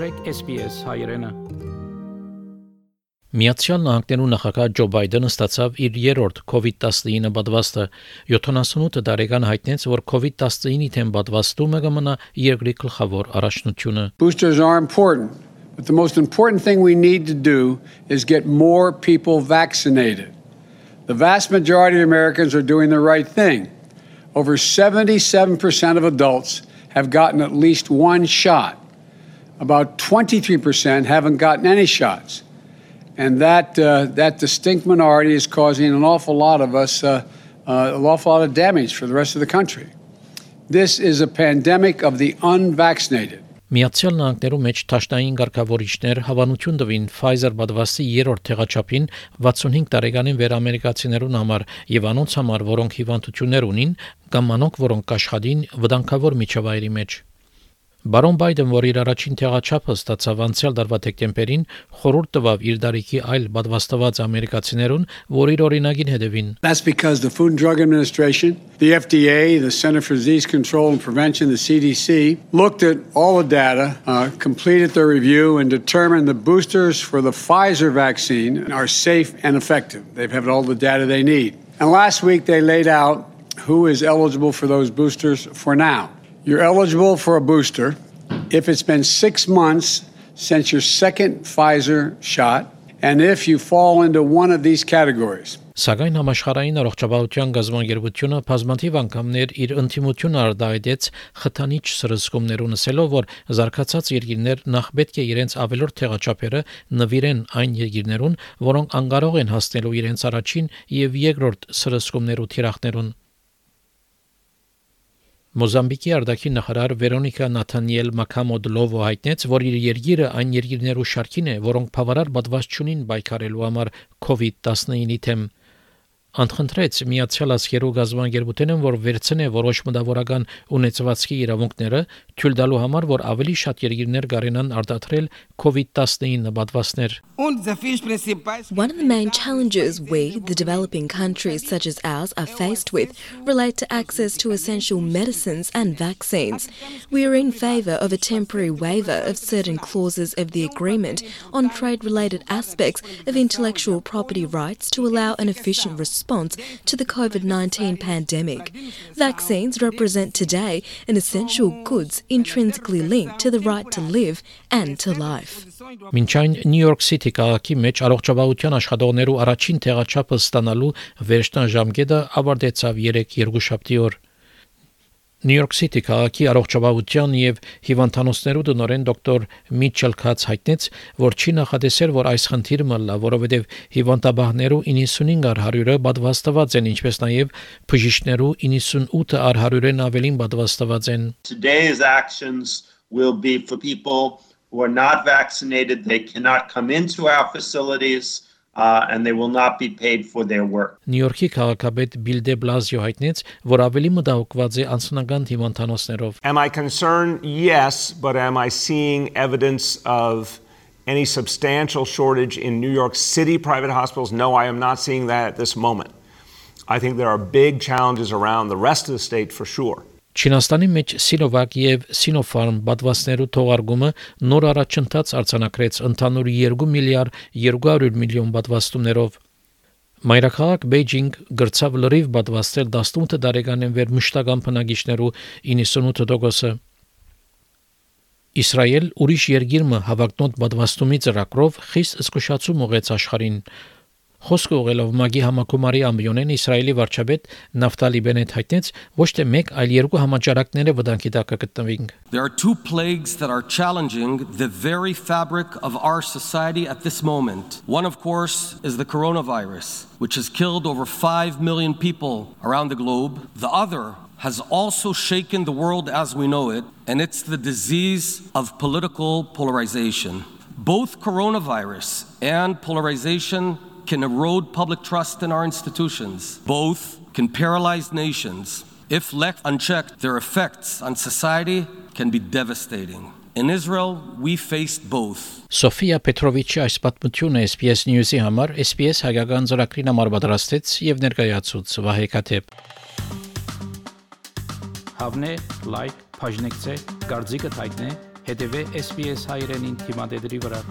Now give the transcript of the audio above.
մտրեք SPS հայրենը։ Միացյալ Նահանգներու նախագահ Ջո Բայդենը ստացավ իր երրորդ COVID-19 պատվաստը 78 տարեկան հայտնեց, որ COVID-19-ի թեմ պատվաստումը կմնա երկրի գլխավոր առաջնությունը։ Boosters are important, but the most important thing we need to do is get more people vaccinated. The vast majority of Americans are doing the right thing. Over 77% of adults have gotten at least one shot. About 23% haven't gotten any shots. And that, uh, that distinct minority is causing an awful lot of us, uh, uh, an awful lot of damage for the rest of the country. This is a pandemic of the unvaccinated. Միացյալ Նահանգներու մեջ ճաշնային ղեկավարիչներ հավանություն տվին Pfizer պատվաստի երրորդ թեղաչափին 65 տարեկանին վեր ամերիկացիներուն համար եւ անոնց համար, որոնք հիվանդություններ ունին կամ անոնք, որոնք աշխատին վտանգավոր միջավայրի մեջ։ Բարոն Բայդեն, որ իր առաջին թեղաչափը ստացավ անցյալ տարվա դեկտեմբերին, խորհուրդ տվավ իր դարիքի այլ պատվաստված ամերիկացիներուն, որ իր օրինագին հետևին։ That's because the Food and Drug Administration, the FDA, the Center for Disease Control and Prevention, the CDC, looked at all the data, uh, completed their review, and determined the boosters for the Pfizer vaccine are safe and effective. They've had all the data they need. And last week they laid out who is eligible for those boosters for now. You're eligible for a booster if it's been six months since your second Pfizer shot and if you fall into one of these categories. Սակայն համաշխարհային առողջապահության գազམ་ագերբությունը բազմաթիվ անգամներ իր ընդդիմությունը արտահայտեց խթանիչ սրսկումներ ունեցելով, որ զարգացած երկիրներ նախ պետք է իրենց ավելորդ թեղաչափերը նվիրեն այն երկիրներուն, որոնք անկարող են հասնելու իրենց առաջին եւ երկրորդ սրսկումներու թիրախներուն։ Մոզամբիկի արտաքին նախարար Վերոնիկա Նաթանիել Մակամոդլովը հայտնեց, որ իր երկիրը այն երկիրներու շարքին է, որոնք բավարար պատված չունին պայքարելու համար COVID-19-ի թեմ Անխնդրեց Միացյալ Աշխարհի գազբանգերբութենը, որ վերցնե որոշ մտավորական ունեցվածքի իրավունքները, թույլ տալու համար, որ ավելի շատ երկիրներ կարենան արտադրել COVID-19 պատվաստներ։ One of the main challenges we, the developing countries such as ours, are faced with relate to access to essential medicines and vaccines. We are in favour of a temporary waiver of certain clauses of the agreement on trade related aspects of intellectual property rights to allow an efficient response response to the COVID 19 pandemic. Vaccines represent today an essential goods intrinsically linked to the right to live and to life. Մինչայն Նյու Յորք Սիթի քաղաքի մեջ առողջապահության աշխատողներու առաջին տեղաչափը ստանալու վերջնա ժամկետը ավարտեցավ 3 շաբթի օր։ Նյու-Յորք Սիթի քաղաքի առողջապահության եւ հիվանդանոցներու տնօրեն դոկտոր Միչել Քաց հայտնեց, որ չի նախադեսել, որ այս խնդիրը մլա, որովհետեւ հիվանդաբահներու 95 առ 100-ը պատվաստված են, ինչպես նաեւ բժիշկներու 98 առ 100-ն ավելին պատվաստված են։ Today's actions will be for people who are not vaccinated, they cannot come into our facilities uh, and they will not be paid for their work. Նյու-Յորքի քաղաքապետ Բիլ դե Բլազիո հայտնեց, որ ավելի մտահոգված է անձնական հիվանդանոցներով։ Am I concerned? Yes, but am I seeing evidence of any substantial shortage in New York City private hospitals? No, I am not seeing that at this moment. I think there are big challenges around the rest of the state for sure. Չինաստանի մեջ Սինովակ եւ Սինոֆարմ պատվաստներու թողարկումը նոր առաջընթաց արձանագրեց ընդհանուր 2 միլիարդ 200 միլիոն պատվաստումներով։ Մայրաքաղաք Բեյջինգ գրծավ լրիվ պատվաստել 18 տարեկանին վեր մշտական բնակիչներու 98%-ը։ Իսրայել ուրիշ երկիրը հավակնոտ պատվաստումի ծրագրով խիստ զսկուշացում ուղեց աշխարհին Խոսքը ուղելով Մագի համակոմարի ամբիոնեն Իսրայելի վարչապետ Նավտալի Բենետ հայտնեց ոչ թե մեկ, այլ երկու համաճարակները վտանգի տակ կգտնվին։ There are two plagues that are challenging the very fabric of our society at this moment. One of course is the coronavirus, which has killed over 5 million people around the globe. The other has also shaken the world as we know it, and it's the disease of political polarization. Both coronavirus and polarization can erode public trust in our institutions. Both can paralyze nations. If left unchecked, their effects on society can be devastating. In Israel, we faced both. Սոֆիա Պետրովիչի այս պատմությունը SPS News-ի համար SPS հայկական ծրագրին համար պատրաստեց եւ ներկայացուց Վահե Քաթեփ։ Հավնե, լայք, բաժնեկցե, դարձիկը թայտնե, հետեւե SPS հայրենին թիմադեդի վրա